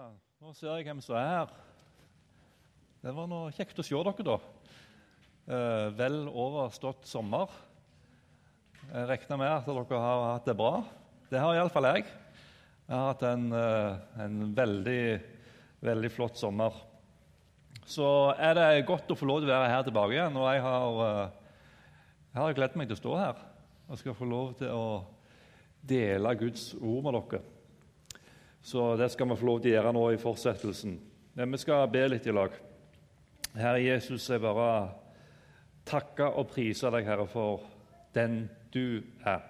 Nå ser jeg hvem som er her. Det var noe kjekt å se dere, da. Eh, vel overstått sommer. Jeg regner med at dere har hatt det bra. Det har iallfall jeg. Jeg har hatt en, eh, en veldig, veldig flott sommer. Så er det godt å få lov til å være her tilbake igjen. Og jeg har, eh, jeg har gledet meg til å stå her og skal få lov til å dele Guds ord med dere. Så det skal vi få lov til å gjøre nå i fortsettelsen. Men vi skal be litt i lag. Herre Jesus, jeg bare takker og priser deg, Herre, for den du er.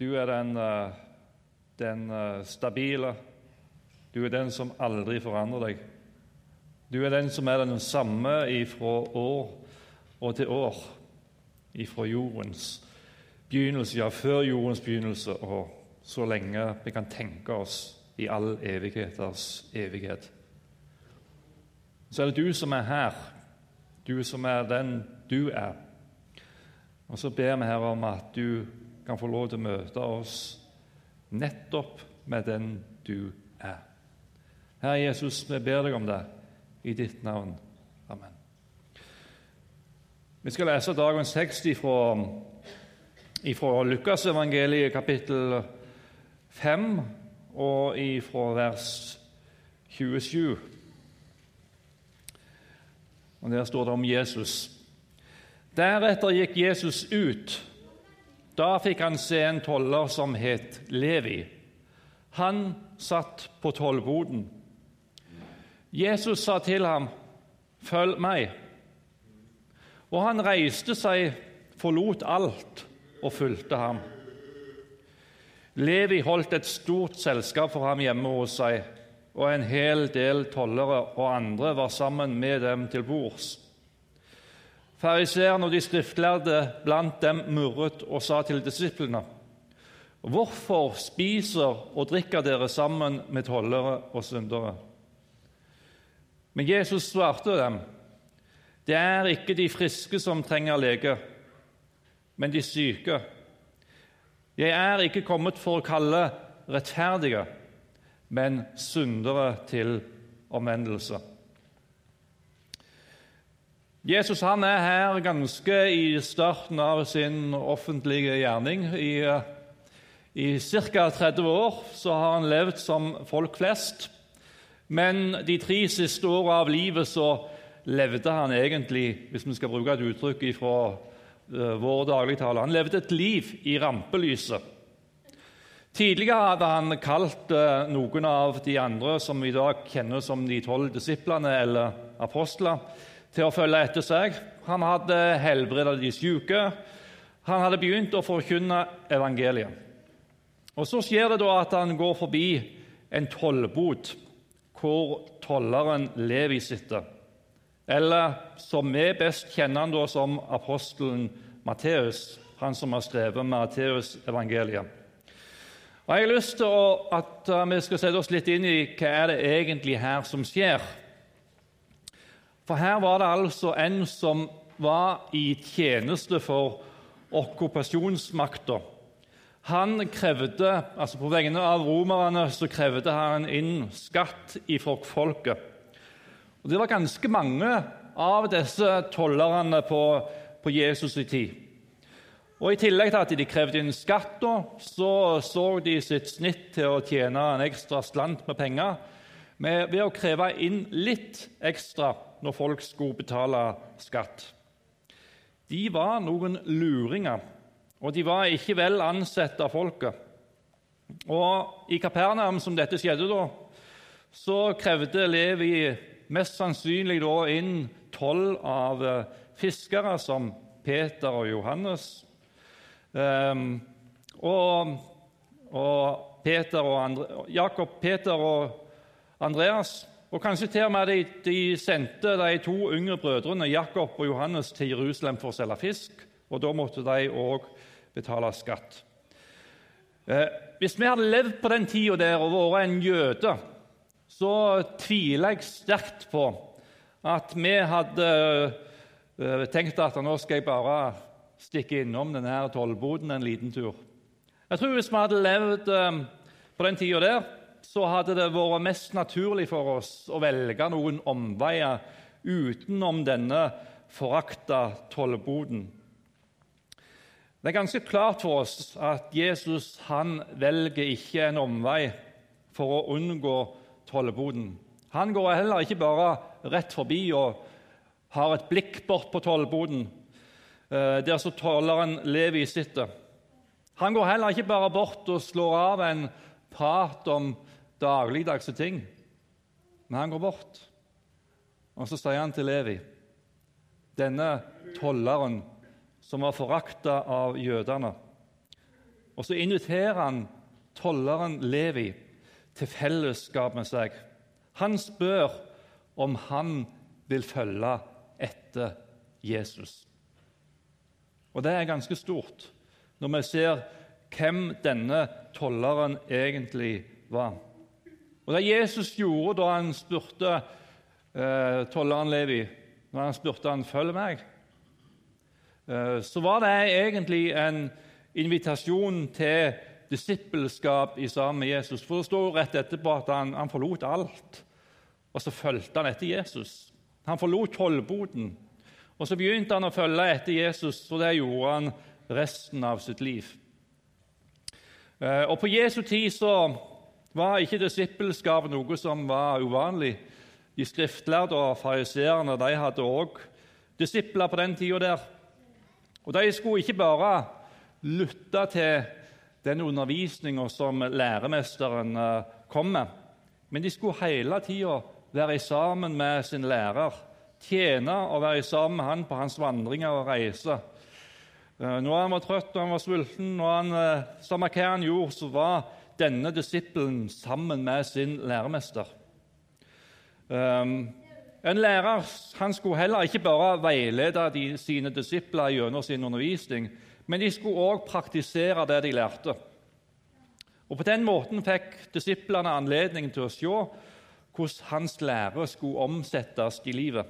Du er den, eh, den eh, stabile. Du er den som aldri forandrer deg. Du er den som er den samme ifra år og til år, ifra jordens begynnelse, ja, før jordens begynnelse og så lenge vi kan tenke oss i all evigheters evighet. Så er det du som er her, du som er den du er. Og så ber vi her om at du kan få lov til å møte oss nettopp med den du er. Herre Jesus, vi ber deg om det i ditt navn. Amen. Vi skal lese dagens tekst ifra, ifra Lukasevangeliet, kapittel 5 og ifra vers 27. Og Der står det om Jesus. Deretter gikk Jesus ut. Da fikk han se en toller som het Levi. Han satt på tollboden. Jesus sa til ham, 'Følg meg.' Og han reiste seg, forlot alt og fulgte ham. Levi holdt et stort selskap for ham hjemme hos seg, og en hel del tollere og andre var sammen med dem til bords. Fariseerne og de skriftlærde blant dem murret og sa til disiplene.: Hvorfor spiser og drikker dere sammen med tollere og syndere? Men Jesus svarte dem, det er ikke de friske som trenger lege, men de syke. Jeg er ikke kommet for å kalle rettferdige, men syndere til omvendelse. Jesus han er her ganske i starten av sin offentlige gjerning. I, i ca. 30 år så har han levd som folk flest. Men de tre siste åra av livet så levde han egentlig, hvis vi skal bruke et uttrykk fra Eh, vår dagligtale. Han levde et liv i rampelyset. Tidligere hadde han kalt eh, noen av de andre som vi i dag kjenner som de tolv disiplene eller apostler, til å følge etter seg. Han hadde helbredet de syke. Han hadde begynt å forkynne evangeliet. Og Så skjer det da at han går forbi en tollbod hvor tolleren Levi sitter eller som vi best kjenner han da som apostelen Matteus, han som har skrevet Matteus-evangeliet. Og Jeg har lyst til at uh, vi skal sette oss litt inn i hva er det egentlig her som skjer. For her var det altså en som var i tjeneste for okkupasjonsmakta. Han krevde, altså På vegne av romerne så krevde han inn skatt ifra folket. Og Det var ganske mange av disse tollerne på, på Jesus' i tid. Og I tillegg til at de krevde inn skatt, så så de sitt snitt til å tjene en ekstra slant med penger med, ved å kreve inn litt ekstra når folk skulle betale skatt. De var noen luringer, og de var ikke vel ansett av folket. Og I Kapernaum, som dette skjedde da, så krevde Levi mest sannsynlig da inn tolv av eh, fiskere som Peter og Johannes. Um, og, og, Peter og Andre, Jakob, Peter og Andreas. Og kanskje til og med de, de sendte de to yngre brødrene Jakob og Johannes til Jerusalem for å selge fisk, og da måtte de òg betale skatt. Eh, hvis vi hadde levd på den tida der og vært en jøde så tviler jeg sterkt på at vi hadde eh, tenkt at nå skal jeg bare stikke innom denne tollboden en liten tur. Jeg tror Hvis vi hadde levd eh, på den tida der, så hadde det vært mest naturlig for oss å velge noen omveier utenom denne forakta tollboden. Det er ganske klart for oss at Jesus han velger ikke en omvei for å unngå tollboden. Han går heller ikke bare rett forbi og har et blikk bort på tollboden, eh, der så tolleren Levi sitter. Han går heller ikke bare bort og slår av en prat om dagligdagse ting, men han går bort. Og så sier han til Levi, denne tolleren som var forakta av jødene. Og så inviterer han tolleren Levi til fellesskap med seg. Han spør om han vil følge etter Jesus. Og det er ganske stort når vi ser hvem denne tolleren egentlig var. Og Det Jesus gjorde da han spurte eh, tolleren Levi når han spurte han, følg meg, eh, så var det egentlig en invitasjon til disippelskap i sammen med Jesus. For Det står rett etterpå at han, han forlot alt, og så fulgte han etter Jesus. Han forlot tollboden, og så begynte han å følge etter Jesus, og det gjorde han resten av sitt liv. Eh, og På Jesu tid så var ikke disippelskap noe som var uvanlig. De skriftlærde og fariseerne hadde òg disipler på den tida der. Og De skulle ikke bare lytte til den undervisninga som læremesteren eh, kom med, men de skulle hele tida være sammen med sin lærer, tjene og være sammen med han på hans vandringer og reiser. Eh, når han var trøtt og han var sulten, når han, samme hva han gjorde, så var denne disippelen sammen med sin læremester. Um, en lærer han skulle heller ikke bare veilede de, sine disipler gjennom sin undervisning, men de skulle òg praktisere det de lærte. Og På den måten fikk disiplene anledning til å se hvordan hans lære skulle omsettes i livet.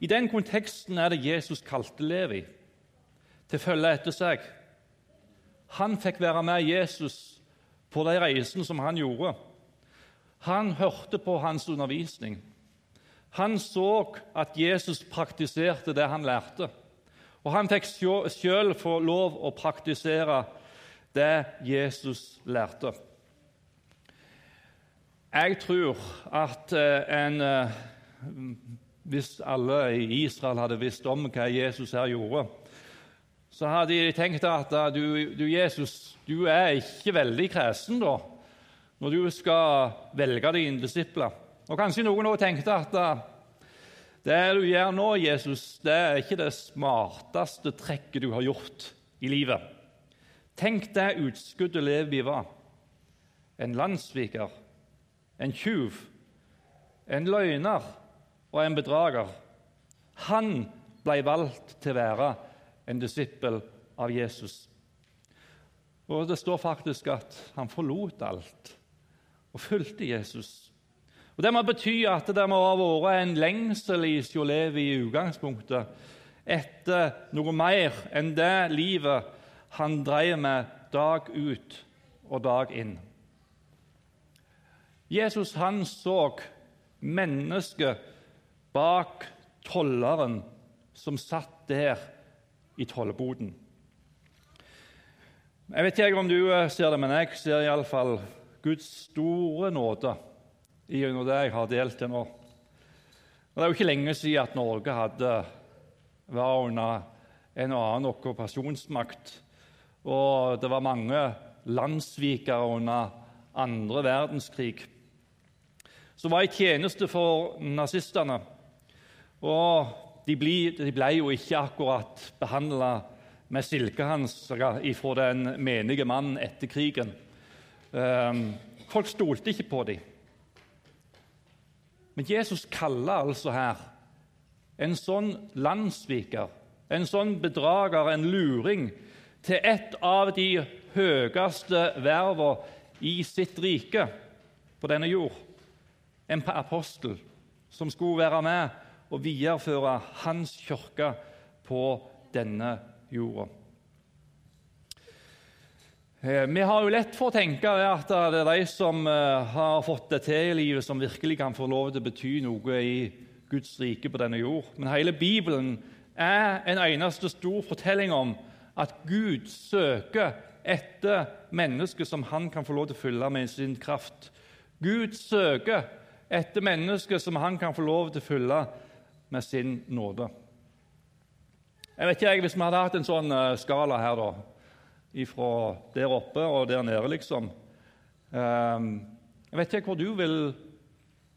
I den konteksten er det Jesus kalte Levi til å følge etter seg. Han fikk være med Jesus på de reisene som han gjorde. Han hørte på hans undervisning. Han så at Jesus praktiserte det han lærte. Og han fikk sjøl få lov å praktisere det Jesus lærte. Jeg tror at eh, en, eh, hvis alle i Israel hadde visst om hva Jesus her gjorde, så hadde de tenkt at du, du, Jesus, du er ikke veldig kresen da, når du skal velge dine disipler. Og Kanskje noen også tenkte at det du gjør nå, Jesus, det er ikke det smarteste trekket du har gjort i livet. Tenk det utskuddet Levi var. En landssviker, en tjuv, en løgner og en bedrager. Han ble valgt til å være en disippel av Jesus. Og Det står faktisk at han forlot alt og fulgte Jesus. Og Det må bety at det må ha vært en lengsel i Sjolevi i utgangspunktet etter noe mer enn det livet han drev med dag ut og dag inn. Jesus han så mennesket bak tolleren som satt der i tollboden. Jeg vet ikke om du eh, ser det, men jeg ser iallfall Guds store nåde gjennom det jeg har delt til nå. Det er jo ikke lenge siden at Norge hadde, var under en annen okkupasjonsmakt. Og det var mange landssvikere under andre verdenskrig som var i tjeneste for nazistene. Og de ble, de ble jo ikke akkurat behandla med silkehansker ifra den menige mannen etter krigen. Ehm, folk stolte ikke på dem. Men Jesus kaller altså her en sånn landssviker, en sånn bedrager, en luring, til et av de høyeste vervene i sitt rike på denne jord. En apostel som skulle være med og videreføre hans kirke på denne jorda. Eh, vi har jo lett for å tenke at det er de som eh, har fått det til i livet, som virkelig kan få lov til å bety noe i Guds rike på denne jord. Men hele Bibelen er en eneste stor fortelling om at Gud søker etter mennesker som han kan få lov til å fylle med sin kraft. Gud søker etter mennesker som han kan få lov til å fylle med sin nåde. Jeg vet ikke, Hvis vi hadde hatt en sånn eh, skala her, da, fra der oppe og der nede, liksom ehm, Jeg vet ikke hvor du vil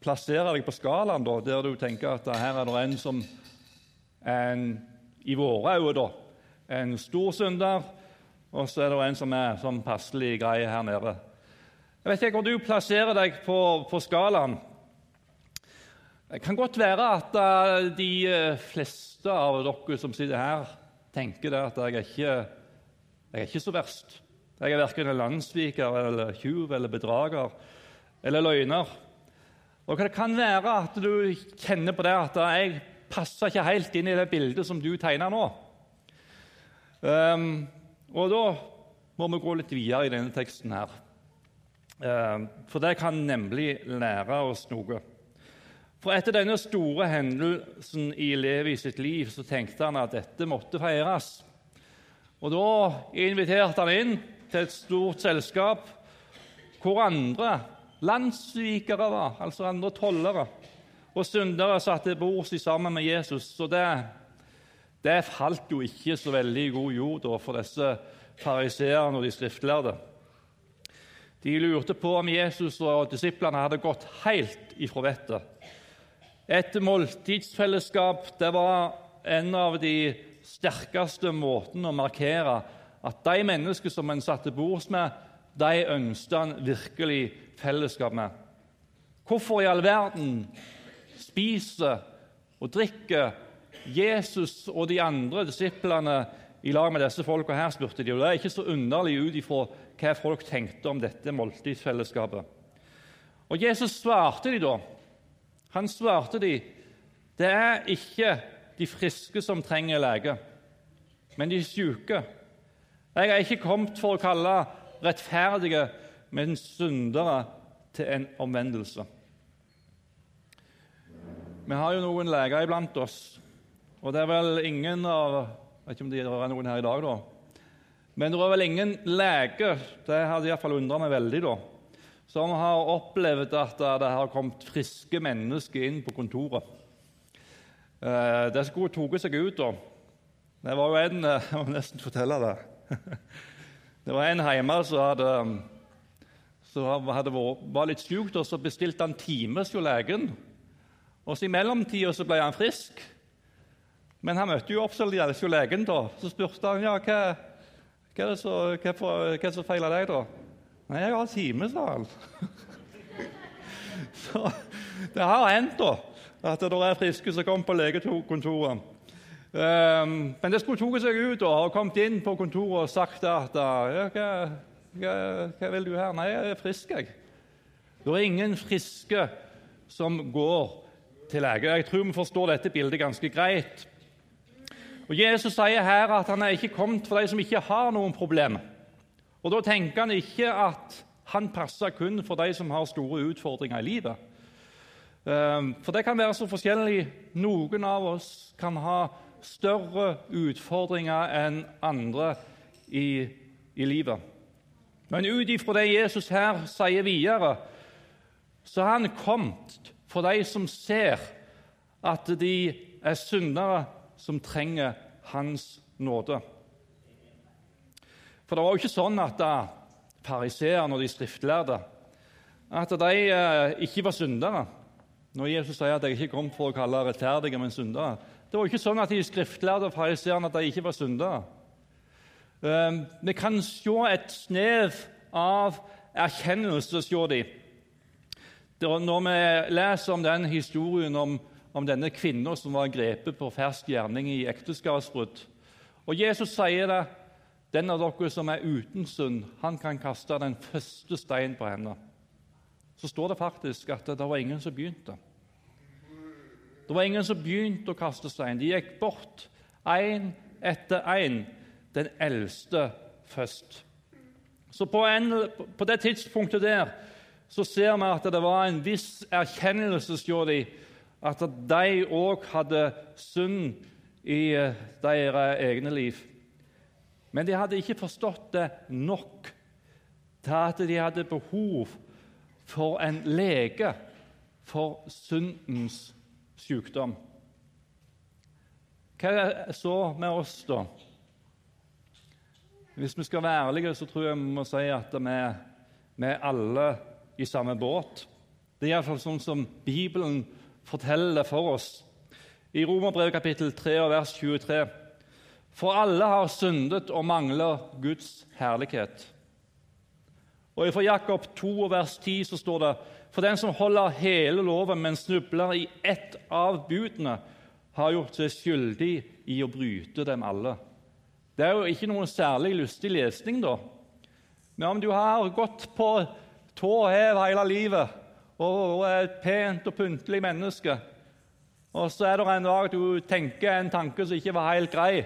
plassere deg på skalaen, da, der du tenker at her er det en som en, i våre øyne en stor synder, og så er det en som er sånn passelig grei her nede. Jeg vet ikke hvor du plasserer deg på, på skalaen. Det kan godt være at uh, de uh, fleste av dere som sitter her, tenker at jeg er, ikke, jeg er ikke så verst. Jeg er verken en landssviker eller tjuv eller bedrager eller løgner. Og Det kan være at du kjenner på det at jeg passer ikke helt inn i det bildet som du tegner nå. Um, og da må vi gå litt videre i denne teksten her. Um, for det kan nemlig lære oss noe. For etter denne store hendelsen i Levi sitt liv så tenkte han at dette måtte feires. Og Da inviterte han inn til et stort selskap hvor andre Landssvikere var, altså andre tollere. Og syndere satt til bords sammen med Jesus. Så det, det, falt jo ikke så veldig i god jord for disse fariseerne og de skriftlærde. De lurte på om Jesus og disiplene hadde gått helt ifra vettet. Et måltidsfellesskap det var en av de sterkeste måten å markere at de mennesker som en satte bords med, de ønsket han virkelig fellesskap med. Hvorfor i all verden spiser og drikker Jesus og de andre disiplene i lag med disse folka her, spurte de. Og Det er ikke så underlig ut ifra hva folk tenkte om dette måltidsfellesskapet. Og Jesus svarte de da. Han svarte de, det er ikke de friske som trenger lege, men de syke. Jeg er ikke kommet for å kalle rettferdige men syndere til en omvendelse. Vi har jo noen leger iblant oss, og det er vel ingen av Jeg vet ikke om det er noen her i dag, da. Men det er vel ingen lege det hadde iallfall undra meg veldig, da, som har opplevd at det har kommet friske mennesker inn på kontoret. Eh, det skulle tatt seg ut, da. Det var jo en Jeg må nesten fortelle det. Det var en hjemme som hadde som hadde vært, var litt syk, og så bestilte han time hos legen. Og så I mellomtida ble han frisk. Men han møtte jo opp hos legen. da. Så spurte han ja, hva, hva er det så, hva, hva som feiler deg. da? Nei, jeg har time, sa han. så det har hendt da, at det er friske som kommer på legekontoret. Um, men det skulle tatt seg ut og kommet inn på kontoret og sagt at ja, hva, hva, hva, vil du her? Nei, jeg er frisk, jeg. Det er ingen friske som går til lege. Jeg tror vi forstår dette bildet ganske greit. Og Jesus sier her at han er ikke kommet for de som ikke har noen problemer. Og Da tenker han ikke at han passer kun for de som har store utfordringer i livet. Ehm, for det kan være så forskjellig. Noen av oss kan ha større utfordringer enn andre i, i livet. Men ut ifra det Jesus her sier videre, så har han kommet for de som ser at de er syndere som trenger hans nåde. For det var jo ikke sånn at fariseerne og de skriftlærde at de eh, ikke var syndere. Når Jesus sier at jeg ikke kom for å kalle rettferdige, men syndere. Det var jo ikke sånn at de skriftlærde og fariseerne at de ikke var syndere. Ehm, vi kan se et snev av erkjennelse hos de. Når vi leser om den historien om, om denne kvinnen som var grepet på fersk gjerning i ekteskapsbrudd Og Jesus sier det den av dere som er uten synd, han kan kaste den første steinen på henne. Så står det faktisk at det var ingen som begynte. Det var ingen som begynte å kaste stein. De gikk bort, én etter én den eldste først. Så på, en, på, det tidspunktet der så ser vi at det var en viss erkjennelse hos dem at de òg hadde synd i eh, deres egne liv. Men de hadde ikke forstått det nok til at de hadde behov for en lege for syndens sykdom. Hva er det så med oss, da? Hvis vi skal være ærlige, så tror jeg vi må si at vi, er alle i samme båt. Det er iallfall sånn som Bibelen forteller det for oss. I Romerbrevet kapittel 3 vers 23.: For alle har syndet og mangler Guds herlighet. Og Fra Jakob 2 vers 10 så står det For den som holder hele loven, men snubler i ett av budene, har gjort seg skyldig i å bryte dem alle. Det er jo ikke noen særlig lystig lesning, da. Men om du har gått på tå hev hele livet og er et pent og pyntelig menneske, og så er det en dag du tenker en tanke som ikke var helt grei,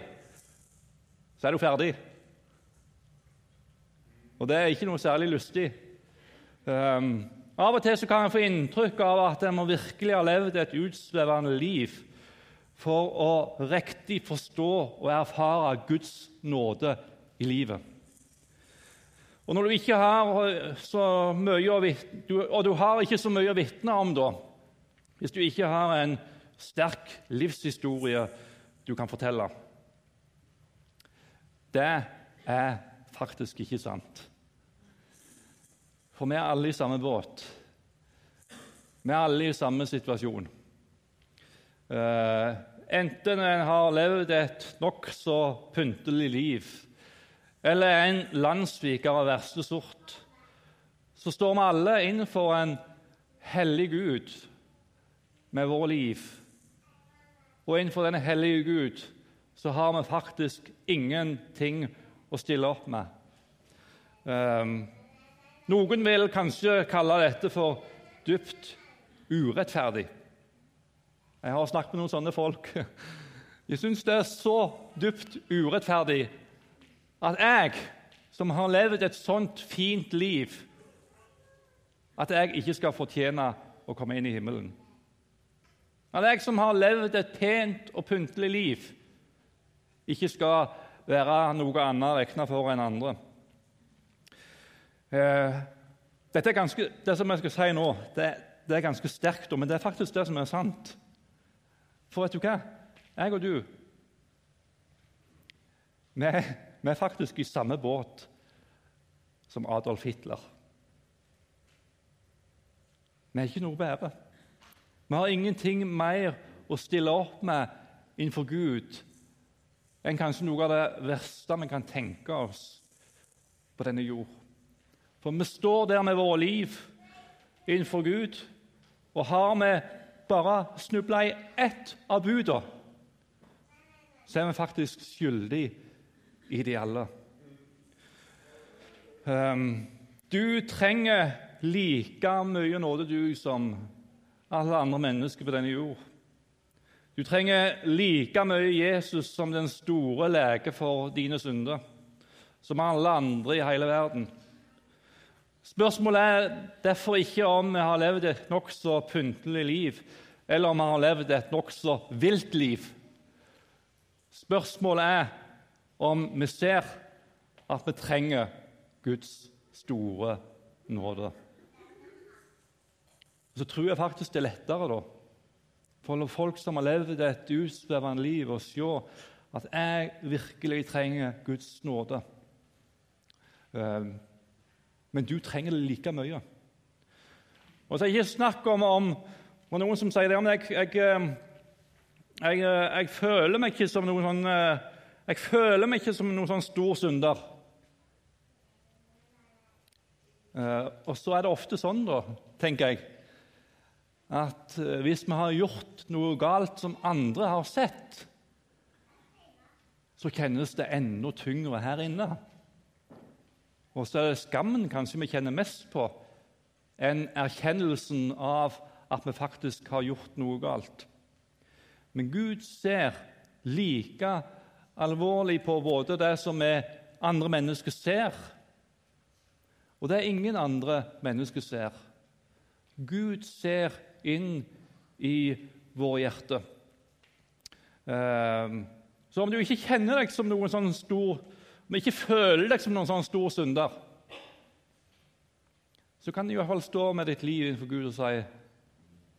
så er du ferdig. Og det er ikke noe særlig lystig. Um, av og til så kan en få inntrykk av at en må virkelig ha levd et utsvevende liv for å riktig forstå og erfare Guds nåde i livet. Og når du ikke har så mye å vitne, og du har ikke så mye å vitne om da, hvis du ikke har en sterk livshistorie du kan fortelle Det er faktisk ikke sant. For vi er alle i samme båt. Vi er alle i samme situasjon. Uh, enten en har levd et nokså pyntelig liv eller er en landssviker av verste sort, så står vi alle innenfor en hellig Gud med vår liv. Og innenfor denne hellige Gud så har vi faktisk ingenting å stille opp med. Um, noen vil kanskje kalle dette for dypt urettferdig. Jeg har snakket med noen sånne folk. De syns det er så dypt urettferdig at jeg, som har levd et sånt fint liv, at jeg ikke skal fortjene å komme inn i himmelen. At jeg som har levd et pent og pyntelig liv, ikke skal være noe annet regna for enn andre. Eh, dette er ganske, det som jeg skal si nå, det, det er ganske sterkt, men det er faktisk det som er sant. For vet du hva? Jeg og du vi, vi er faktisk i samme båt som Adolf Hitler. Vi er ikke noe bedre. Vi har ingenting mer å stille opp med innenfor Gud enn kanskje noe av det verste vi kan tenke oss på denne jord. For vi står der med våre liv innenfor Gud, og har vi bare snubla i ett av budene, så er vi faktisk skyldig i de alle. Um, du trenger like mye nåde, du, som alle andre mennesker på denne jord. Du trenger like mye Jesus som den store lege for dine synder, som alle andre i hele verden. Spørsmålet er derfor ikke om vi har levd et nokså pyntelig liv, eller om vi har levd et nokså vilt liv. Spørsmålet er om vi ser at vi trenger Guds store nåde. Så tror jeg faktisk det er lettere da, for folk som har levd et utsvevende liv, å se at jeg virkelig trenger Guds nåde. Men du trenger det like mye. Og så er det ikke snakk om, om og noen som sier det, men jeg, jeg, ehm, jeg, jeg, føler meg ikke som noen sånn eh, jeg føler meg ikke som noen sånn stor synder. Og så er det ofte sånn, da, tenker jeg, at hvis vi har gjort noe galt som andre har sett, så kjennes det enda tyngre her inne. Og så er det skammen kanskje vi kjenner mest på, enn erkjennelsen av at vi faktisk har gjort noe galt. Men Gud ser like alvorlig på både det som andre mennesker ser, Og det er ingen andre mennesker ser. Gud ser inn i våre hjerter. Ehm, så om du ikke kjenner deg som noen sånn stor Du ikke føler deg som noen sånn stor synder, så kan du i hvert fall stå med ditt liv innenfor Gud og si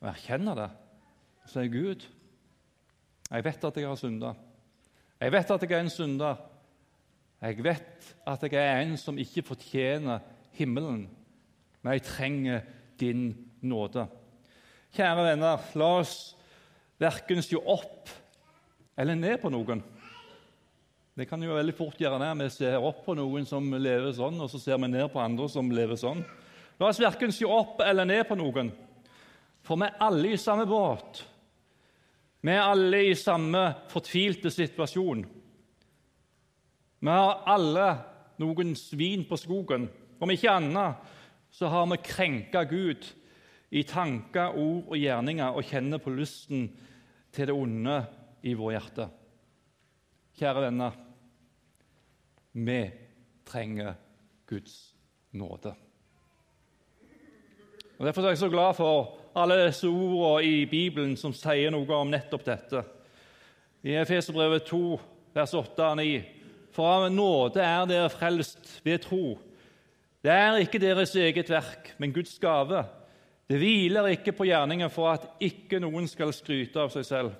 og erkjenne det. Og si Gud, jeg vet at jeg har synda. Jeg vet at jeg er en synder. Jeg vet at jeg er en som ikke fortjener himmelen, men jeg trenger din nåde. Kjære venner, la oss verken se opp eller ned på noen. Det kan jo veldig fort gjøre det. Vi ser opp på noen som lever sånn, og så ser vi ned på andre som lever sånn. La oss verken se opp eller ned på noen, for vi er alle i samme båt. Vi er alle i samme fortvilte situasjon. Vi har alle noen svin på skogen. Om ikke annet så har vi krenka Gud i tanker, ord og gjerninger og kjenner på lysten til det onde i vår hjerter. Kjære venner, vi trenger Guds nåde. Og Derfor er jeg så glad for alle disse ordene i Bibelen som sier noe om nettopp dette. I Efeserbrevet 2, vers 8 og 9.: For av nåde er dere frelst ved tro. Det er ikke deres eget verk, men Guds gave. Det hviler ikke på gjerningen for at ikke noen skal skryte av seg selv.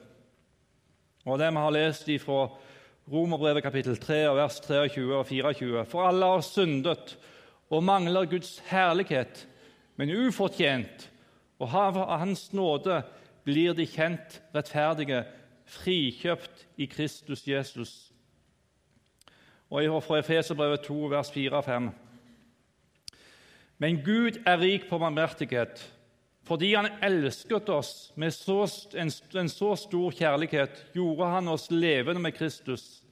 Og det vi har lest fra Romerbrevet kapittel 3, vers 23 og 24. For alle har syndet og mangler Guds herlighet, men ufortjent. Og av Hans nåde blir de kjent rettferdige, frikjøpt i Kristus Jesus. Og fra Efeserbrevet 2, vers 4 og 5. Men Gud er rik på barmhjertighet. Fordi Han elsket oss med så, en, en, så stor kjærlighet, gjorde Han oss levende med Kristus,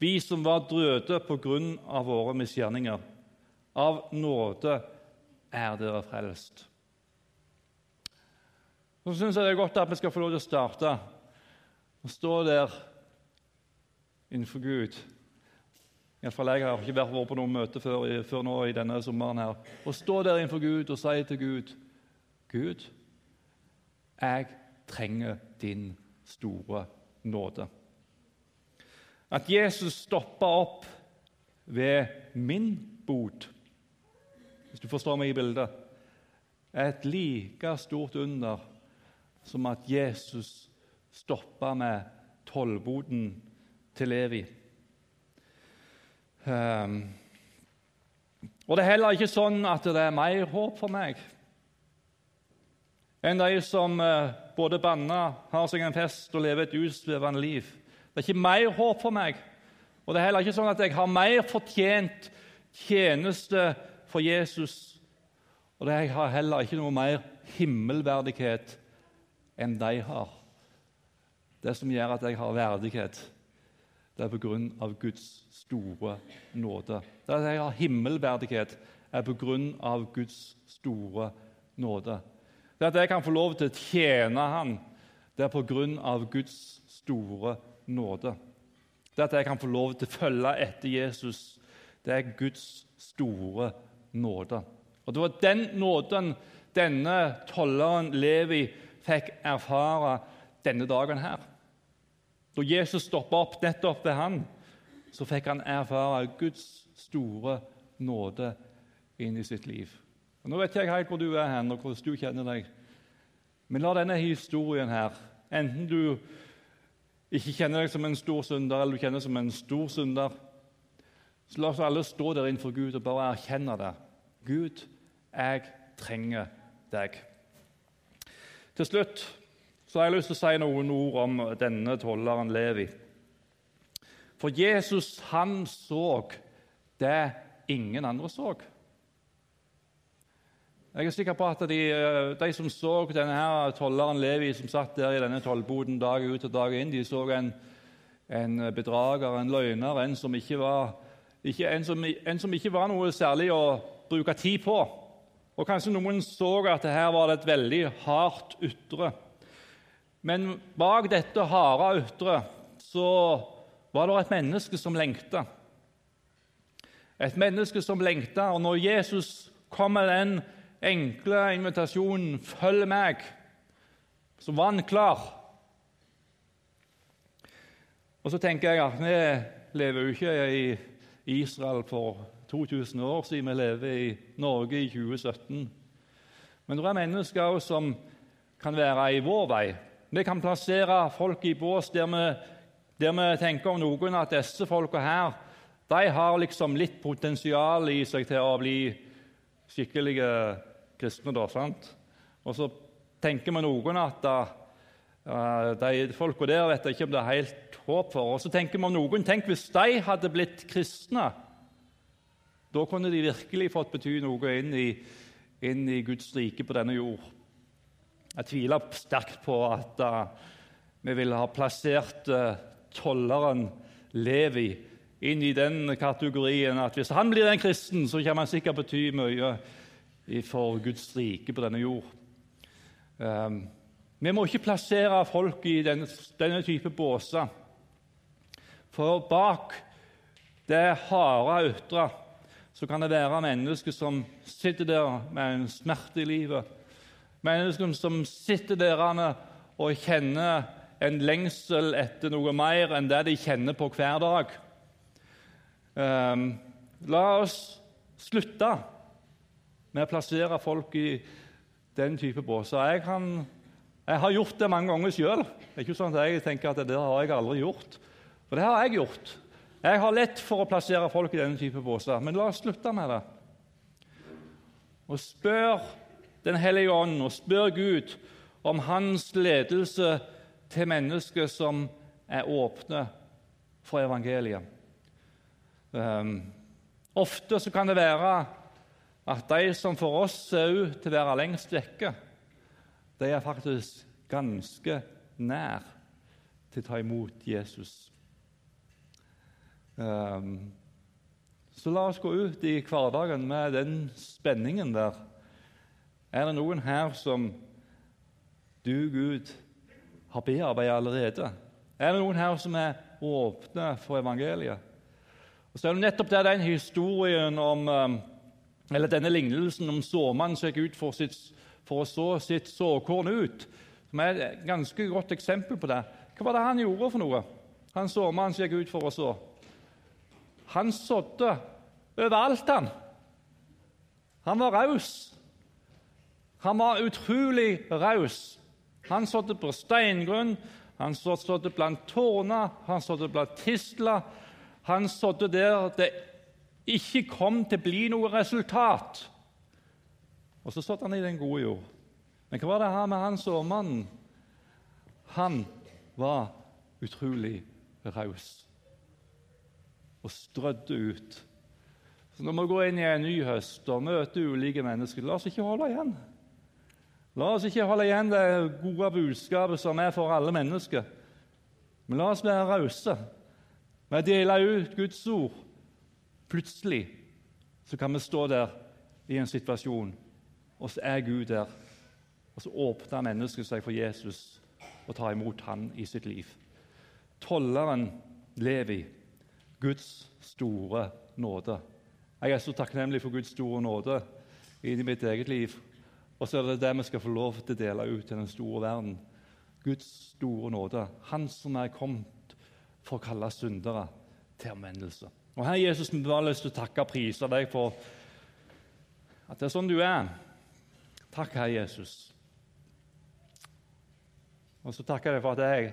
vi som var drøde på grunn av våre misgjerninger. Av nåde er dere frelst. Så syns jeg det er godt at vi skal få lov til å starte og stå der innenfor Gud. Iallfall jeg har ikke vært på noe møte før, før nå i denne sommeren. her. Å stå der innenfor Gud og si til Gud Gud, jeg trenger din store nåde. At Jesus stoppa opp ved min bot, hvis du forstår meg i bildet, er et like stort under som at Jesus stoppa med tollboden til Levi. Um, og Det er heller ikke sånn at det er mer håp for meg enn de som eh, både banner, har seg en fest og lever et utsvevende liv. Det er ikke mer håp for meg. Og det er heller ikke sånn at jeg har mer fortjent tjeneste for Jesus. Og det jeg har heller ikke noe mer himmelverdighet enn de har. Det som gjør at jeg har verdighet, det er på grunn av Guds store nåde. Det at jeg har himmelverdighet, er på grunn av Guds store nåde. Det at jeg kan få lov til å tjene Han, det er på grunn av Guds store nåde. Det at jeg kan få lov til å følge etter Jesus, det er Guds store nåde. Og Det var den nåden denne tolleren Levi fikk erfare denne dagen her. Da Jesus stoppa opp nettopp ved han, så fikk han erfare Guds store nåde inn i sitt liv. Og nå vet jeg helt hvor du er hen, og hvordan du kjenner deg. Men la denne historien her, enten du ikke kjenner deg som en stor synder, eller du kjenner deg som en stor synder, så la oss alle stå der innenfor Gud og bare erkjenne det. Gud, jeg trenger deg. Til slutt så har jeg lyst til å si noen ord om denne tolleren Levi. For Jesus han så det ingen andre så. Jeg er sikker på at de, eh, de som så denne her tolleren Levi som satt der i denne tollboden dag ut og dag inn, de så en, en bedrager, en løgner, en som ikke, var, ikke, en som, en som ikke var noe særlig å bruke tid på. Og Kanskje noen så at her var det et veldig hardt ytre. Men bak dette harde ytre så var det et menneske som lengta. Et menneske som lengta. Og når Jesus kom med den enkle invitasjonen 'Følg meg', så var han klar. Og så tenker jeg at vi lever jo ikke i Israel for 2000 år siden. Vi lever i Norge i 2017. Men det er mennesker som kan være i vår vei. Vi kan plassere folk i bås der vi, der vi tenker om noen at disse folka her de har liksom litt potensial i seg til å bli skikkelige kristne. Da, sant? Og så tenker vi noen at uh, de folka der vet jeg ikke om det er helt håp for. Og så tenker vi noen tenk hvis de hadde blitt kristne. Da kunne de virkelig fått bety noe inn i, inn i Guds rike på denne jord. Jeg tviler sterkt på at uh, vi ville ha plassert uh, tolleren Levi inn i den kategorien at hvis han blir en kristen, så kan han sikkert bety mye for Guds rike på denne jord. Um, vi må ikke plassere folk i denne, denne type båser. For bak det harde ytre så kan det være mennesker som sitter der med en smerte i livet. Mennesker som sitter der og kjenner en lengsel etter noe mer enn det de kjenner på hver dag. Um, la oss slutte med å plassere folk i den type båser. Jeg, kan, jeg har gjort det mange ganger sjøl. Ikke sånn at jeg tenker at det har jeg aldri gjort. For det har jeg gjort. Jeg har lett for å plassere folk i denne type båser, men la oss slutte med det. Og spør Den hellige ånd og spør Gud om hans ledelse til mennesker som er åpne for evangeliet. Um, ofte så kan det være at de som for oss ser ut til å være lengst vekke, de er faktisk ganske nær til å ta imot Jesus. Ehm, så la oss gå ut i hverdagen med den spenningen der. Er det noen her som du, Gud, har bearbeidet allerede? Er det noen her som er åpne for evangeliet? Og så er det nettopp der den historien om, ehm, eller denne lignelsen om såmannen som gikk ut for, sitt, for, å så sitt såkorn ut, som er et ganske godt eksempel på det. Hva var det han gjorde for noe? Han såmannen som gikk ut for å så. Han sådde overalt, han. Han var raus. Han var utrolig raus. Han sådde på steingrunn, han sådde blant tårner, han sådde blant tistler. Han sådde der det ikke kom til å bli noe resultat. Og så satt han i den gode jord. Men hva var det her med han såmannen? Han var utrolig raus og strødde ut. Så Når vi går inn i en ny høst og møter ulike mennesker, la oss ikke holde igjen. La oss ikke holde igjen det gode budskapet som er for alle mennesker. Men la oss være rause med å dele ut Guds ord. Plutselig så kan vi stå der i en situasjon, og så er Gud der. Og så åpner mennesket seg for Jesus og tar imot han i sitt liv. Tolleren Levi Guds store nåde. Jeg er så takknemlig for Guds store nåde i mitt eget liv. Og så er det det vi skal få lov til å dele ut til den store verden. Guds store nåde. Han som er kommet for å kalle syndere til omvendelse. Og Herre Jesus, vi har lyst til å takke og prise deg for at det er sånn du er. Takk, Herre Jesus. Og så takker jeg deg for at jeg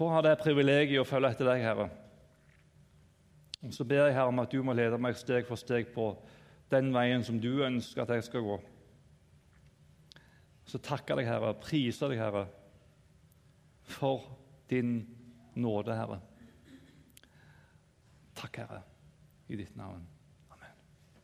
får ha det privilegiet å følge etter deg, Herre. Og Så ber jeg Herre om at du må lede meg steg for steg på den veien som du ønsker at jeg skal gå. Så takker jeg deg, Herre, priser deg, Herre, for din nåde, Herre. Takk, Herre, i ditt navn.